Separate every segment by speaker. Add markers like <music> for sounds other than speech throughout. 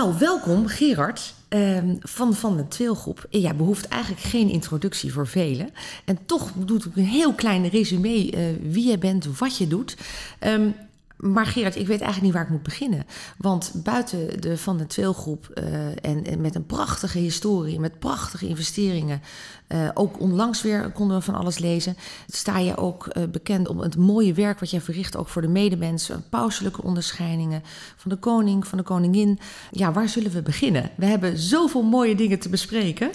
Speaker 1: Nou, welkom Gerard ehm, van, van de Tweelgroep. Ja, behoeft eigenlijk geen introductie voor velen. En toch doet ik een heel klein resume uh, wie je bent, wat je doet. Um, maar Gerard, ik weet eigenlijk niet waar ik moet beginnen. Want buiten de Van de Tweelgroep uh, en, met een prachtige historie, met prachtige investeringen, uh, ook onlangs weer konden we van alles lezen, sta je ook uh, bekend om het mooie werk wat jij verricht, ook voor de medemensen, pauselijke onderscheidingen van de koning, van de koningin. Ja, waar zullen we beginnen? We hebben zoveel mooie dingen te bespreken.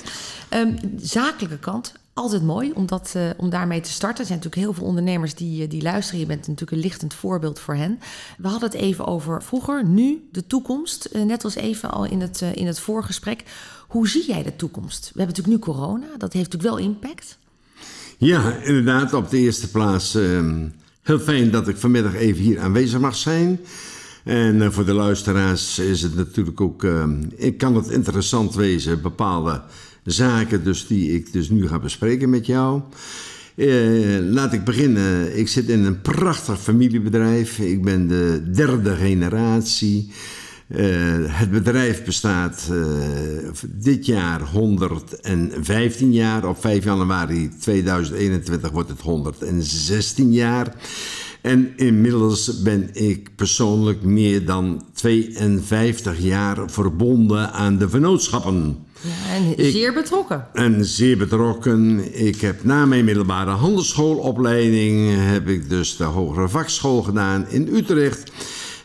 Speaker 1: Um, zakelijke kant, altijd mooi om, uh, om daarmee te starten. Er zijn natuurlijk heel veel ondernemers die, eh, die luisteren. Je bent natuurlijk een lichtend voorbeeld voor hen. We hadden het even over vroeger, nu, de toekomst. Uh, net als even al in het, in het voorgesprek. Hoe zie jij de toekomst? We hebben natuurlijk nu corona. Dat heeft natuurlijk wel impact.
Speaker 2: Ja, inderdaad. Op de eerste plaats ehm, heel fijn dat ik vanmiddag even hier aanwezig mag zijn. En voor de luisteraars is het natuurlijk ook... Ehm, ik kan het interessant wezen, bepaalde zaken dus die ik dus nu ga bespreken met jou. Uh, laat ik beginnen. Ik zit in een prachtig familiebedrijf. Ik ben de derde generatie. Uh, het bedrijf bestaat uh, dit jaar 115 jaar. Op 5 januari 2021 wordt het 116 jaar. En inmiddels ben ik persoonlijk meer dan 52 jaar verbonden aan de vennootschappen.
Speaker 1: Ja, en zeer betrokken.
Speaker 2: En zeer betrokken. Ik heb na mijn middelbare handelsschoolopleiding... heb ik dus de hogere vakschool gedaan in Utrecht...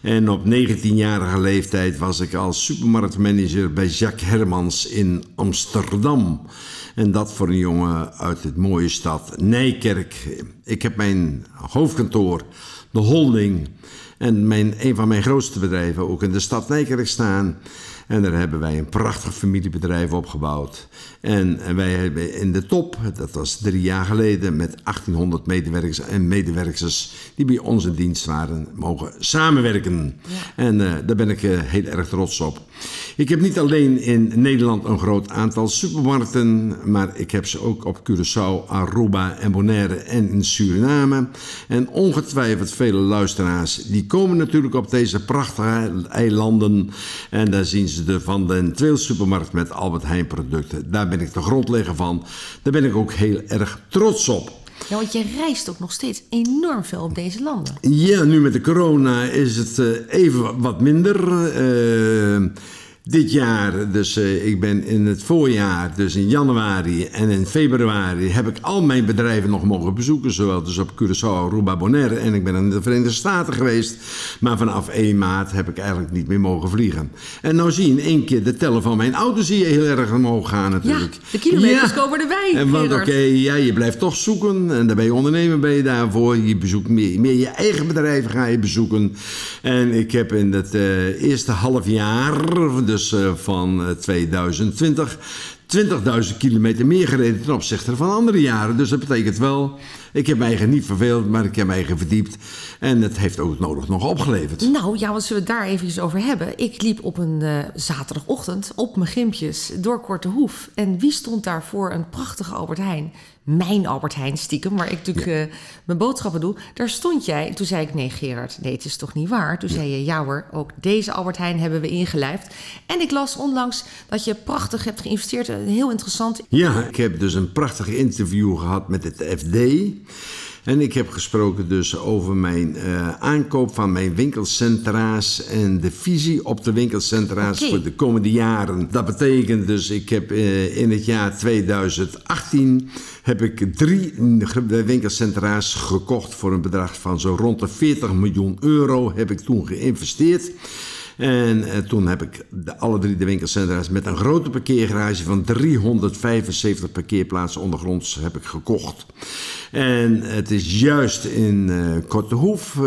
Speaker 2: En op 19-jarige leeftijd was ik als supermarktmanager bij Jacques Hermans in Amsterdam. En dat voor een jongen uit het mooie stad Nijkerk. Ik heb mijn hoofdkantoor, de holding en mijn, een van mijn grootste bedrijven ook in de stad Nijkerk staan. En daar hebben wij een prachtig familiebedrijf opgebouwd. En wij hebben in de top, dat was drie jaar geleden, met 1800 medewerkers en medewerkers die bij ons in dienst waren, mogen samenwerken. Ja. En uh, daar ben ik uh, heel erg trots op. Ik heb niet alleen in Nederland een groot aantal supermarkten, maar ik heb ze ook op Curaçao, Aruba en Bonaire en in Suriname. En ongetwijfeld vele luisteraars, die komen natuurlijk op deze prachtige eilanden. En daar zien ze de Van den Tweel supermarkt met Albert Heijn producten. Daar ben ik de grondlegger van. Daar ben ik ook heel erg trots op.
Speaker 1: Ja, want je reist ook nog steeds enorm veel op deze landen.
Speaker 2: Ja, nu met de corona is het uh, even wat minder. Uh, dit jaar, dus uh, ik ben in het voorjaar, dus in januari en in februari, heb ik al mijn bedrijven nog mogen bezoeken. Zowel dus op Curaçao, Aruba, Bonaire en ik ben in de Verenigde Staten geweest. Maar vanaf 1 maart heb ik eigenlijk niet meer mogen vliegen. En nou zie je in één keer de tellen van mijn auto zie je heel erg omhoog gaan natuurlijk.
Speaker 1: Ja, de kilometers ja. komen erbij.
Speaker 2: En want oké, okay, ja, je blijft toch zoeken. En daar ben je ondernemer ben je daarvoor. Je bezoekt meer, meer je eigen bedrijven ga je bezoeken. En ik heb in het uh, eerste half jaar, dus uh, van uh, 2020 20.000 kilometer meer gereden ten opzichte van andere jaren. Dus dat betekent wel, ik heb mij eigen niet verveeld, maar ik heb mij eigen verdiept. En het heeft ook nodig nog opgeleverd.
Speaker 1: Nou ja, wat zullen we daar even over hebben? Ik liep op een uh, zaterdagochtend op mijn gimpjes door Korte Hoef. En wie stond daar voor een prachtige Albert Heijn? Mijn Albert Heijn stiekem, waar ik natuurlijk ja. uh, mijn boodschappen doe. Daar stond jij. Toen zei ik, nee Gerard, nee het is toch niet waar? Toen ja. zei je, ja hoor, ook deze Albert Heijn hebben we ingelijfd. En ik las onlangs dat je prachtig hebt geïnvesteerd. Heel interessant.
Speaker 2: Ja, ik heb dus een prachtig interview gehad met het FD. En ik heb gesproken dus over mijn uh, aankoop van mijn winkelcentra's en de visie op de winkelcentra's okay. voor de komende jaren. Dat betekent dus, ik heb uh, in het jaar 2018 heb ik drie winkelcentra's gekocht voor een bedrag van zo rond de 40 miljoen euro heb ik toen geïnvesteerd. En uh, toen heb ik de, alle drie de winkelcentra's met een grote parkeergarage van 375 parkeerplaatsen ondergronds heb ik gekocht. En het is juist in uh, Kortehoef. Uh,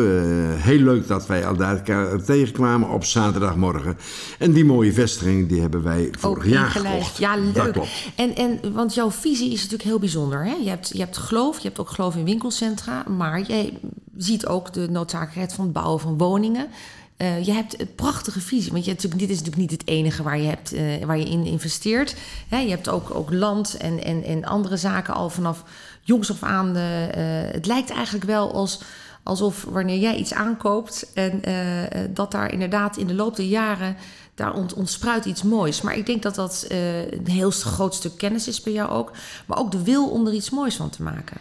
Speaker 2: heel leuk dat wij al daar tegenkwamen op zaterdagmorgen. En die mooie vestiging die hebben wij vorig jaar gekocht.
Speaker 1: Ja, leuk. Dat klopt. En, en, want jouw visie is natuurlijk heel bijzonder. Hè? Je, hebt, je hebt geloof, je hebt ook geloof in winkelcentra. Maar jij ziet ook de noodzakelijkheid van het bouwen van woningen. Uh, je hebt een prachtige visie, want je hebt dit is natuurlijk niet het enige waar je, hebt, uh, waar je in investeert. Hè, je hebt ook, ook land en, en, en andere zaken al vanaf jongs af aan. Uh, het lijkt eigenlijk wel als, alsof wanneer jij iets aankoopt en dat daar inderdaad in de loop der jaren daar ont, ontspruit iets moois. Maar ik denk dat dat een heel groot stuk kennis is bij jou ook, maar ook de wil om er iets moois van te maken.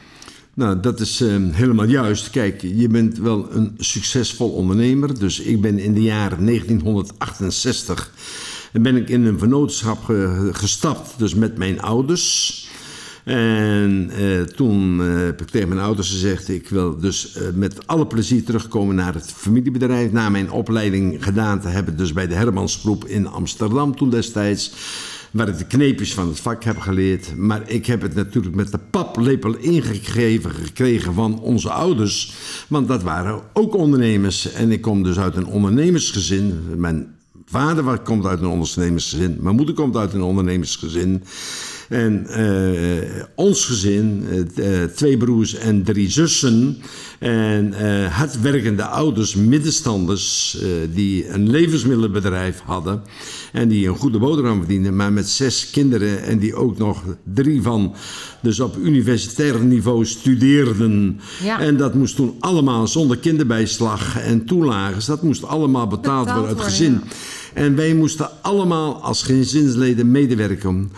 Speaker 2: Nou, dat is uh, helemaal juist. Kijk, je bent wel een succesvol ondernemer. Dus ik ben in de jaren 1968 ben ik in een vennootschap ge gestapt, dus met mijn ouders. En uh, toen uh, heb ik tegen mijn ouders gezegd: ik wil dus met alle plezier terugkomen naar het familiebedrijf. Na mijn opleiding gedaan te hebben, dus bij de Hermansgroep in Amsterdam toen destijds waar ik de kneepjes van het vak heb geleerd. Maar ik heb het natuurlijk met de paplepel ingegeven gekregen van onze ouders. Want dat waren ook ondernemers. En ik kom dus uit een ondernemersgezin. Mijn vader komt uit een ondernemersgezin. Mijn moeder komt uit een ondernemersgezin. En uh, ons gezin, uh, twee broers en drie zussen. En uh, hardwerkende ouders, middenstanders, die een levensmiddelenbedrijf hadden. En die een goede boterham verdienden, maar met zes kinderen. En die ook nog drie van, dus op universitair niveau studeerden. Ja. En dat moest toen allemaal zonder kinderbijslag en toelagen. Dat moest allemaal betaald, betaald worden uit het gezin. Ja. En wij moesten allemaal als gezinsleden medewerken.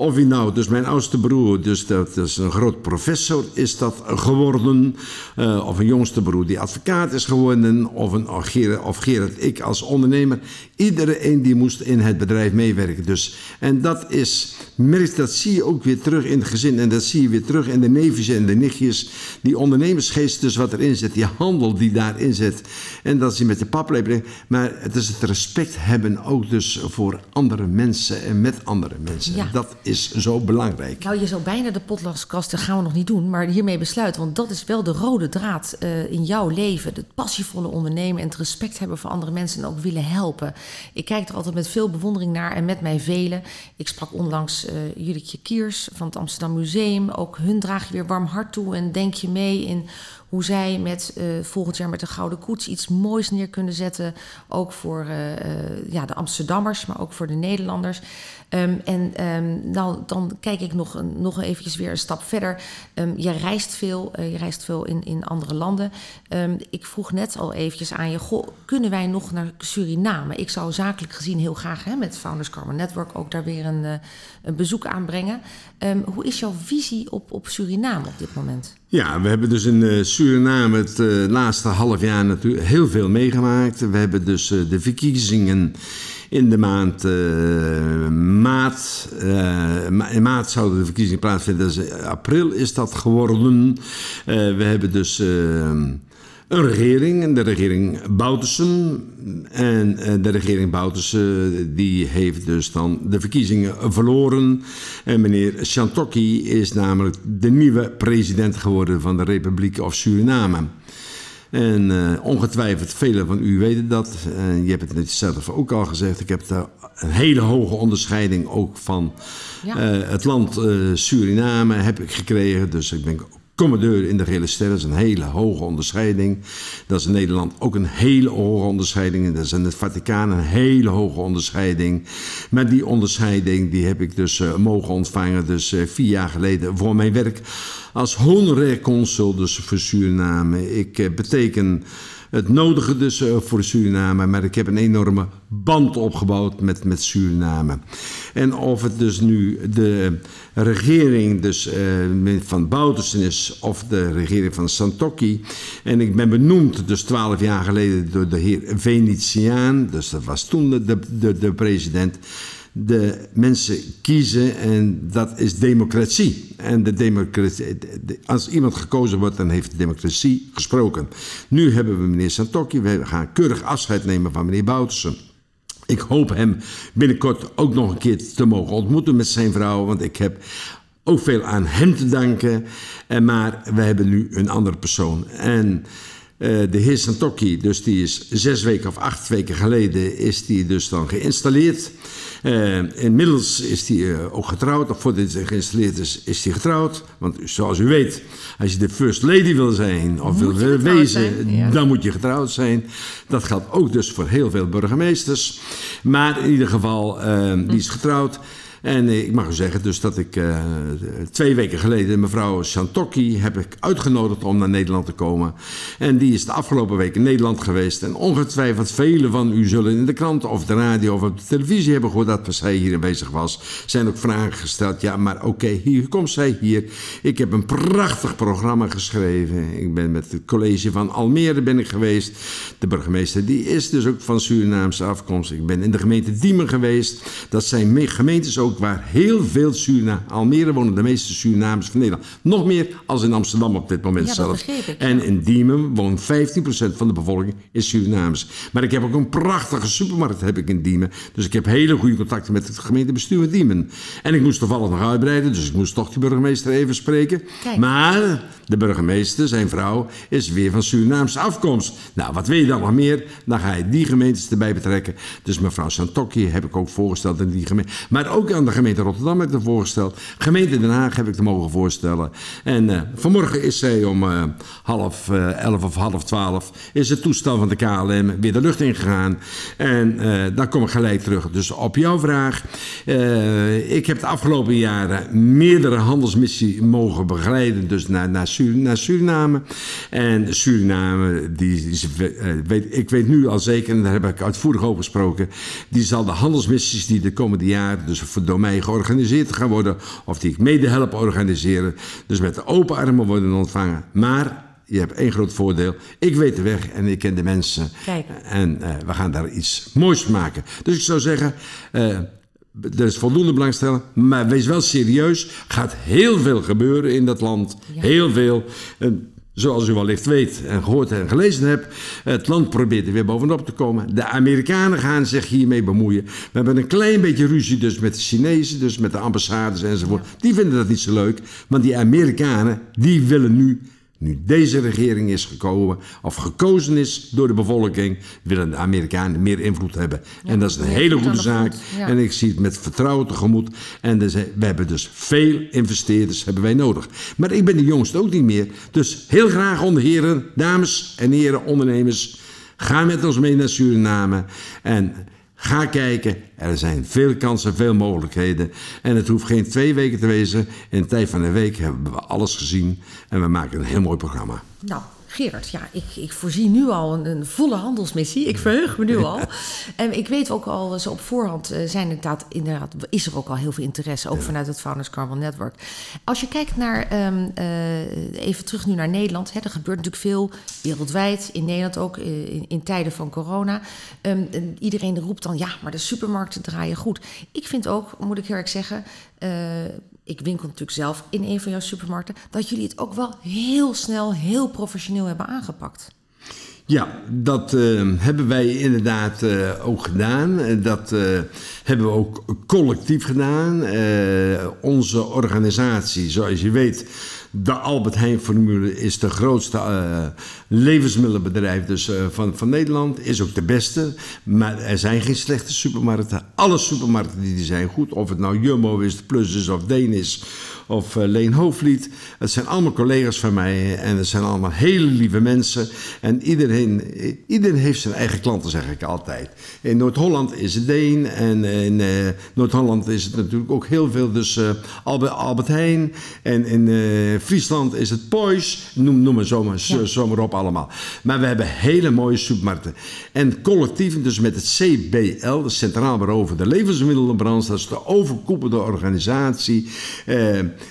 Speaker 2: Of hij nou, dus mijn oudste broer, dus dat is een groot professor, is dat geworden. Uh, of een jongste broer die advocaat is geworden. Of, een, of, Gerard, of Gerard, ik als ondernemer. Iedereen die moest in het bedrijf meewerken. Dus, en dat is, merk, dat zie je ook weer terug in het gezin. En dat zie je weer terug in de neefjes en de nichtjes. Die ondernemersgeest dus wat erin zit. Die handel die daarin zit. En dat je met de paplepel. Maar het is het respect hebben ook dus voor andere mensen en met andere mensen. Ja. Dat is zo belangrijk.
Speaker 1: Nou, je zou bijna de podcastkast, dat gaan we nog niet doen, maar hiermee besluiten. Want dat is wel de rode draad uh, in jouw leven. Het passievolle ondernemen en het respect hebben voor andere mensen en ook willen helpen. Ik kijk er altijd met veel bewondering naar en met mij velen. Ik sprak onlangs uh, Kiers van het Amsterdam Museum. Ook hun draag je weer warm hart toe en denk je mee in hoe zij met uh, volgend jaar met de Gouden Koets iets moois neer kunnen zetten. Ook voor uh, uh, ja, de Amsterdammers, maar ook voor de Nederlanders. Um, en um, nou, dan kijk ik nog, nog eventjes weer een stap verder. Um, je reist veel, je reist veel in, in andere landen. ik vroeg net al eventjes aan je, kunnen wij nog naar Suriname? Ik zou zakelijk gezien heel graag hè, met Founders Carbon Network ook daar weer een, een bezoek aanbrengen. hoe is jouw visie op, op Suriname op dit moment?
Speaker 2: Ja, we hebben dus in uh, Suriname het uh, laatste half jaar natuurlijk heel veel meegemaakt. We hebben dus uh, de verkiezingen in de maand maart. in maart zouden de verkiezingen plaatsvinden, dus april is dat geworden. we hebben dus een regering, en de regering Boutersen. En eh, de regering Boutersen die heeft dus dan de verkiezingen verloren. En meneer Chantokki is namelijk de nieuwe president geworden van de Republiek of Suriname. En uh, ongetwijfeld, velen van u weten dat. Je hebt het net zelf ook al gezegd. Ik heb daar een hele hoge onderscheiding ook van ja. uh, het land Suriname heb ik gekregen. Dus ik ben commandeur in de gele ster. Dat is een hele hoge onderscheiding. Dat is in Nederland ook een hele hoge onderscheiding. En dat is in het Vaticaan een hele hoge onderscheiding. Maar die onderscheiding die heb ik dus uh, mogen ontvangen. Dus uh, vier jaar geleden voor mijn werk als honorair consul dus voor Suriname. Ik uh, beteken het nodige dus voor Suriname. Maar ik heb een enorme band opgebouwd met, met Suriname. En of het dus nu de regering dus, uh, van Boutersen is of de regering van Santokki. En ik ben benoemd dus twaalf jaar geleden door de heer Venetiaan. Dus dat was toen de, de, de president de mensen kiezen en dat is democratie. En de democratie, als iemand gekozen wordt, dan heeft de democratie gesproken. Nu hebben we meneer Santokki, we gaan keurig afscheid nemen van meneer Boutersen. Ik hoop hem binnenkort ook nog een keer te mogen ontmoeten met zijn vrouw, want ik heb ook veel aan hem te danken. Maar we hebben nu een andere persoon. En de heer Santokki, dus die is zes weken of acht weken geleden, is die dus dan geïnstalleerd. Uh, inmiddels is hij uh, ook getrouwd, of voordat hij geïnstalleerd is, is hij getrouwd. Want zoals u weet, als je de first lady wil zijn of moet wil wezen, ja. dan moet je getrouwd zijn. Dat geldt ook dus voor heel veel burgemeesters. Maar in ieder geval, uh, die is getrouwd. En eh, ik mag u zeggen dus dat ik uh, twee weken geleden mevrouw Santokki heb ik uitgenodigd om naar Nederland te komen. En die is de afgelopen week in Nederland geweest. En ongetwijfeld velen van u zullen in de krant of de radio of op de televisie hebben gehoord dat zij hier aanwezig was. Zijn ook vragen gesteld. Ja, maar oké, hier komt zij hier. Ik heb een prachtig programma geschreven. Ik ben met het college van Almere ben ik geweest. De burgemeester die is dus ook van Surinaamse afkomst. Ik ben in de gemeente Diemen geweest. Dat zijn gemeentes ook waar heel veel Suriname, Almere wonen de meeste Surinamers van Nederland. Nog meer als in Amsterdam op dit moment
Speaker 1: ja,
Speaker 2: zelf.
Speaker 1: Ik,
Speaker 2: en in Diemen woont 15% van de bevolking is Surinaams. Maar ik heb ook een prachtige supermarkt heb ik in Diemen. Dus ik heb hele goede contacten met het gemeentebestuur in Diemen. En ik moest toevallig nog uitbreiden, dus ik moest toch die burgemeester even spreken.
Speaker 1: Kijk.
Speaker 2: Maar de burgemeester, zijn vrouw, is weer van Surinaamse afkomst. Nou, wat wil je dan nog meer? Dan ga je die gemeentes erbij betrekken. Dus mevrouw Santokki heb ik ook voorgesteld in die gemeente. Maar ook de gemeente Rotterdam heb ik er voorgesteld. Gemeente Den Haag heb ik er mogen voorstellen. En uh, vanmorgen is zij om uh, half uh, elf of half twaalf... is het toestel van de KLM weer de lucht ingegaan. En dan kom ik gelijk terug. Dus op jouw vraag. ik heb de afgelopen jaren meerdere handelsmissies mogen begeleiden. Dus naar, naar, Sur naar Suriname. En Suriname, die weet, ik weet nu al zeker... en daar heb ik uitvoerig over gesproken... die zal de handelsmissies die de komende jaren... dus voor door mij georganiseerd gaan worden. Of die ik mede help organiseren. Dus met de open armen worden ontvangen. Maar je hebt één groot voordeel. Ik weet de weg en ik ken de mensen.
Speaker 1: Kijk.
Speaker 2: En uh, we gaan daar iets moois van maken. Dus ik zou zeggen, uh, er is voldoende belangstelling. Maar wees wel serieus. gaat heel veel gebeuren in dat land.
Speaker 1: Ja.
Speaker 2: Heel veel. Uh, Zoals u wellicht weet en gehoord en gelezen hebt, het land probeert er weer bovenop te komen. De Amerikanen gaan zich hiermee bemoeien. We hebben een klein beetje ruzie dus met de Chinezen, dus met de ambassades enzovoort. Die vinden dat niet zo leuk, want die Amerikanen, die willen nu nu deze regering is gekomen, of gekozen is door de bevolking, willen de Amerikanen meer invloed hebben. Ja, en dat is een hele goede zaak. Ja. En ik zie het met vertrouwen tegemoet. En dus, we hebben dus veel investeerders hebben wij nodig. Maar ik ben de jongste ook niet meer. Dus heel graag onder heren, dames en heren ondernemers, ga met ons mee naar Suriname. En Ga kijken, er zijn veel kansen, veel mogelijkheden. En het hoeft geen twee weken te wezen. In de tijd van een week hebben we alles gezien en we maken een heel mooi programma.
Speaker 1: Nou, Gerard, ja, ik, ik voorzie nu al een, een, volle handelsmissie. Ik verheug me nu al. En ik weet ook al, zo op voorhand uh, zijn inderdaad, inderdaad, is er ook al heel veel interesse, ook ja. vanuit het Founders Carbon Network. Als je kijkt naar, um, uh, even terug nu naar Nederland, hè, er gebeurt natuurlijk veel wereldwijd, in Nederland ook, in, in, tijden van corona. Um, iedereen roept dan, ja, maar de supermarkten draaien goed. Ik vind ook, moet ik heel erg zeggen, ik winkel natuurlijk zelf in een van jouw supermarkten, dat jullie het ook wel heel snel, heel professioneel hebben aangepakt.
Speaker 2: Ja, dat uh, hebben wij inderdaad uh, ook gedaan. Dat uh, hebben we ook collectief gedaan. onze organisatie, zoals je weet, de Albert Heijn Formule is de grootste uh, levensmiddelenbedrijf dus, uh, van, van Nederland. Is ook de beste. Maar er zijn geen slechte supermarkten. Alle supermarkten die, die zijn goed. Of het nou Jumbo is, Plus is of Deen is of uh, Leen Hoofdlied. Het zijn allemaal collega's van mij en het zijn allemaal hele lieve mensen. En iedereen, iedereen heeft zijn eigen klanten, zeg ik altijd. In Noord-Holland is het Deen en in uh, Noord-Holland is het natuurlijk ook heel veel. Dus uh, Albert, Albert Heijn en in Friesland is het Poys. Noem, noem maar zomaar, ja. zomaar op allemaal. Maar we hebben hele mooie supermarkten. En collectief, dus met het CBL, het Centraal Bureau voor de Levensmiddelenbranche, dat is de overkoepelde organisatie.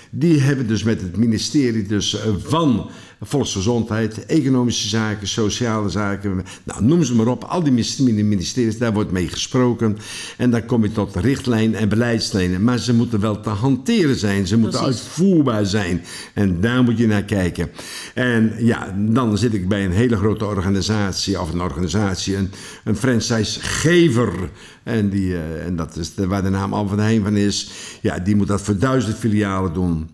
Speaker 2: Die hebben dus met het ministerie dus van volksgezondheid, economische zaken, sociale zaken, nou, noem ze maar op. Al die ministeries, daar wordt mee gesproken. En dan kom je tot richtlijn en beleidslijnen. Maar ze moeten wel te hanteren zijn, ze moeten Precies. uitvoerbaar zijn. En daar moet je naar kijken. En ja, dan zit ik bij een hele grote organisatie, of een organisatie, een, een franchisegever. En, die, uh, en dat is de, waar de naam Al van Heijn van is. Ja, die moet dat voor duizend filialen doen.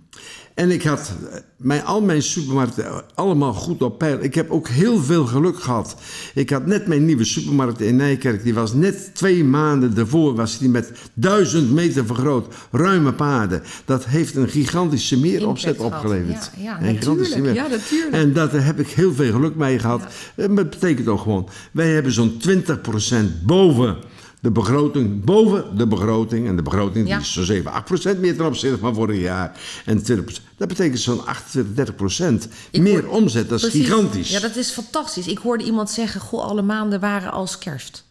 Speaker 2: En ik had mijn, al mijn supermarkten allemaal goed op peil. Ik heb ook heel veel geluk gehad. Ik had net mijn nieuwe supermarkt in Nijkerk. Die was net twee maanden daarvoor was die met duizend meter vergroot. Ruime paden. Dat heeft een gigantische meeropzet opgeleverd.
Speaker 1: Ja, ja,
Speaker 2: Een gigantische
Speaker 1: natuurlijk.
Speaker 2: meer-
Speaker 1: Ja, natuurlijk.
Speaker 2: En daar heb ik heel veel geluk mee gehad. Eh, dat betekent ook gewoon, wij hebben zo'n 20% boven de begroting, boven de begroting. En de begroting
Speaker 1: Ja.
Speaker 2: die is zo'n 7, 8% meer ten opzichte van vorig jaar. En 20%, dat betekent zo'n 28, 30%
Speaker 1: Ik
Speaker 2: meer
Speaker 1: hoor-
Speaker 2: omzet. Dat is
Speaker 1: Precies.
Speaker 2: gigantisch.
Speaker 1: Ja, dat is fantastisch. Ik hoorde iemand zeggen, goh, alle maanden waren als kerst.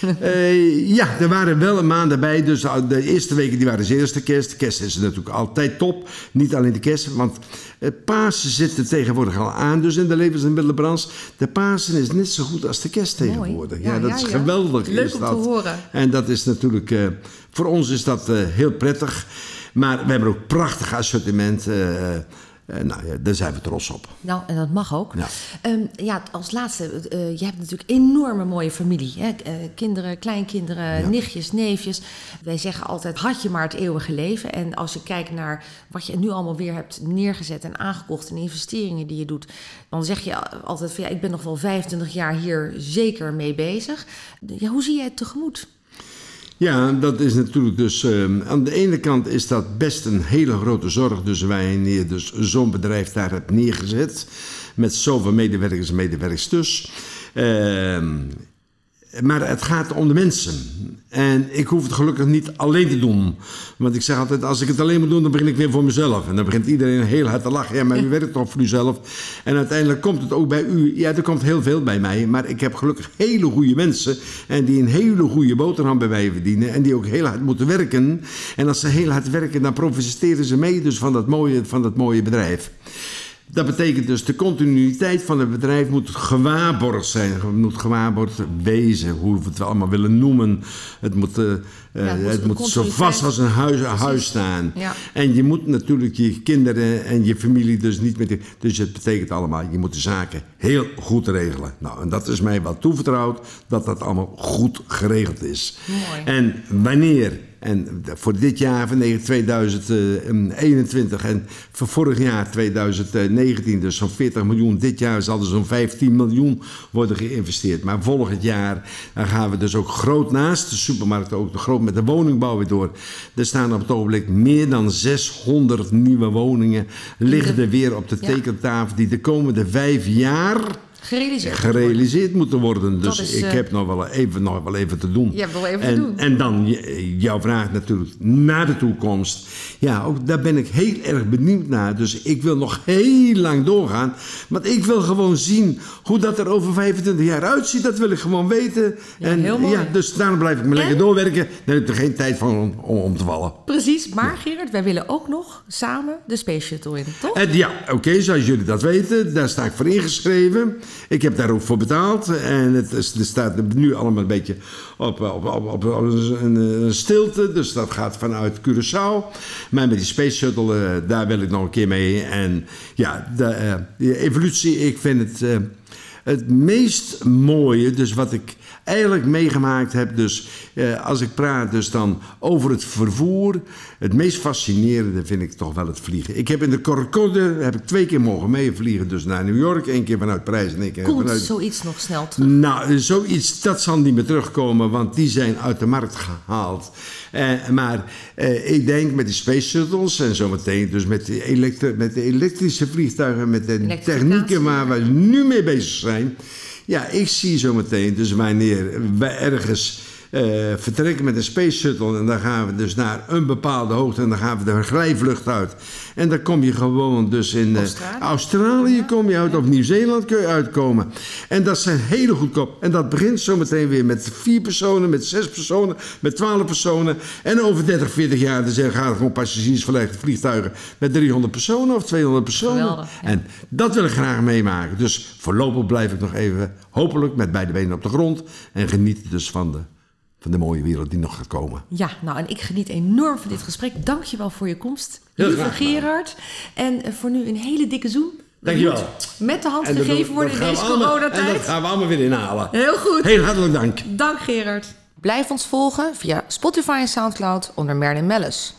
Speaker 1: <laughs>
Speaker 2: Eh, ja, er waren wel een maand bij. Dus de eerste weken die waren de eerste kerst. De kerst is natuurlijk altijd top. Niet alleen de kerst, want eh, Pasen zit er tegenwoordig al aan. Dus in de levens- en middelenbranche. De Pasen is net zo goed als de kerst tegenwoordig.
Speaker 1: Ja,
Speaker 2: Ja, dat
Speaker 1: ja,
Speaker 2: is geweldig.
Speaker 1: Leuk
Speaker 2: is
Speaker 1: om te horen.
Speaker 2: En dat is natuurlijk, eh, voor ons is dat heel prettig. Maar we hebben ook prachtig assortiment. Eh, nou daar zijn we trots op.
Speaker 1: Nou, en dat mag ook.
Speaker 2: Ja.
Speaker 1: Ehm, ja, als laatste, eh, je hebt natuurlijk een enorme mooie familie. Hè? Eh, kinderen, kleinkinderen, nichtjes, neefjes. Wij zeggen altijd, had je maar het eeuwige leven. En als je kijkt naar wat je nu allemaal weer hebt neergezet en aangekocht... en investeringen die je doet... dan zeg je altijd van, ja, ik ben nog wel 25 jaar hier zeker mee bezig. Ja, hoe zie jij het tegemoet?
Speaker 2: Ja, dat is natuurlijk dus... ehm, aan de ene kant is dat best een hele grote zorg. Dus wij neer, dus zo'n bedrijf daar hebben neergezet. Met zoveel medewerkers en medewerksters. Ehm maar het gaat om de mensen. En ik hoef het gelukkig niet alleen te doen. Want ik zeg altijd, als ik het alleen moet doen, dan begin ik weer voor mezelf. En dan begint iedereen heel hard te lachen. Ja, maar u werkt toch voor uzelf? En uiteindelijk komt het ook bij u. Ja, er komt heel veel bij mij. Maar ik heb gelukkig hele goede mensen. En die een hele goede boterham bij mij verdienen. En die ook heel hard moeten werken. En als ze heel hard werken, dan profiteren ze mee dus van dat mooie, van dat mooie bedrijf. Dat betekent dus de continuïteit van het bedrijf moet gewaarborgd zijn. Het moet gewaarborgd wezen, hoe we het allemaal willen noemen. Het moet, eh, eh,
Speaker 1: het moet
Speaker 2: het
Speaker 1: een
Speaker 2: moet zo vast als een huis, een huis staan.
Speaker 1: Ja.
Speaker 2: En je moet natuurlijk je kinderen en je familie dus niet met... Dus het betekent allemaal, je moet de zaken heel goed regelen. Nou, en dat is mij wel toevertrouwd, dat dat allemaal goed geregeld is.
Speaker 1: Mooi.
Speaker 2: En wanneer... En voor dit jaar, van 2021 en voor vorig jaar 2019, dus zo'n 40 miljoen. Dit jaar zal er zo'n 15 miljoen worden geïnvesteerd. Maar volgend jaar gaan we dus ook groot naast de supermarkt, ook groot met de woningbouw weer door. Er staan op het ogenblik meer dan 600 nieuwe woningen liggen er weer op de tekentafel die de komende vijf jaar
Speaker 1: Gerealiseerd.
Speaker 2: gerealiseerd moeten worden. Dus
Speaker 1: is,
Speaker 2: ik
Speaker 1: eh,
Speaker 2: heb nog wel, even, nog wel even te doen.
Speaker 1: Je hebt nog even te
Speaker 2: en,
Speaker 1: doen.
Speaker 2: En dan jouw vraag natuurlijk naar de toekomst. Ja, ook daar ben ik heel erg benieuwd naar. Dus ik wil nog heel lang doorgaan. Want ik wil gewoon zien hoe dat er over 25 jaar uitziet. Dat wil ik gewoon weten. en,
Speaker 1: heel mooi.
Speaker 2: Ja, dus daarom blijf ik me lekker
Speaker 1: En?
Speaker 2: doorwerken. Dan heb ik er geen tijd van om, om, om te vallen.
Speaker 1: Precies, maar Gerard, wij willen ook nog samen de Space Shuttle in, toch?
Speaker 2: En ja, oké, zoals jullie dat weten, daar sta ik voor ingeschreven. Ik heb daar ook voor betaald. En het, er staat nu allemaal een beetje op, op, op, een, stilte. Dus dat gaat vanuit Curaçao. Maar met die Space Shuttle, eh, daar wil ik nog een keer mee. En ja, de, eh, die evolutie, ik vind het... eh, het meest mooie, dus wat ik eigenlijk meegemaakt heb, dus eh, als ik praat dus dan over het vervoer, het meest fascinerende vind ik toch wel het vliegen. Ik heb in de Concorde heb ik twee keer mogen meevliegen, dus naar New York, één keer vanuit Parijs en één keer
Speaker 1: Komt
Speaker 2: vanuit
Speaker 1: zoiets nog snel terug?
Speaker 2: nou, zoiets, dat zal niet meer terugkomen, want die zijn uit de markt gehaald. Eh, maar eh, ik denk met die space shuttles en zometeen dus met de, elektri- met de elektrische vliegtuigen, met de technieken waar we nu mee bezig zijn. Ja, ik zie zometeen dus wanneer wij ergens vertrekken met een space shuttle en dan gaan we dus naar een bepaalde hoogte en dan gaan we de glijvlucht uit. En dan kom je gewoon dus in eh,
Speaker 1: Australië?
Speaker 2: Australië kom je uit, of Nieuw-Zeeland kun je uitkomen. En dat zijn hele goedkoop. En dat begint zometeen weer met vier personen, met zes personen, met twaalf personen. En over 30, 40 jaar dan zijn- gaan er gewoon passagiersverlegde vliegtuigen met 300 personen of 200 personen.
Speaker 1: Geweldig, ja.
Speaker 2: En dat wil ik graag meemaken. Dus voorlopig blijf ik nog even, hopelijk met beide benen op de grond. En geniet dus van de, van de mooie wereld die nog gaat komen.
Speaker 1: Ja, nou en ik geniet enorm van dit gesprek. Dank je wel voor je komst,
Speaker 2: Heel
Speaker 1: lieve. Gerard. En eh, voor nu een hele dikke zoen.
Speaker 2: Dankjewel.
Speaker 1: Moet Met de hand
Speaker 2: En
Speaker 1: gegeven worden
Speaker 2: dat
Speaker 1: in deze
Speaker 2: allemaal- En
Speaker 1: coronatijd.
Speaker 2: dat gaan we allemaal weer inhalen.
Speaker 1: Heel goed.
Speaker 2: Heel hartelijk dank.
Speaker 1: Dank Gerard. Blijf ons volgen via Spotify en Soundcloud onder Merlin Mellis.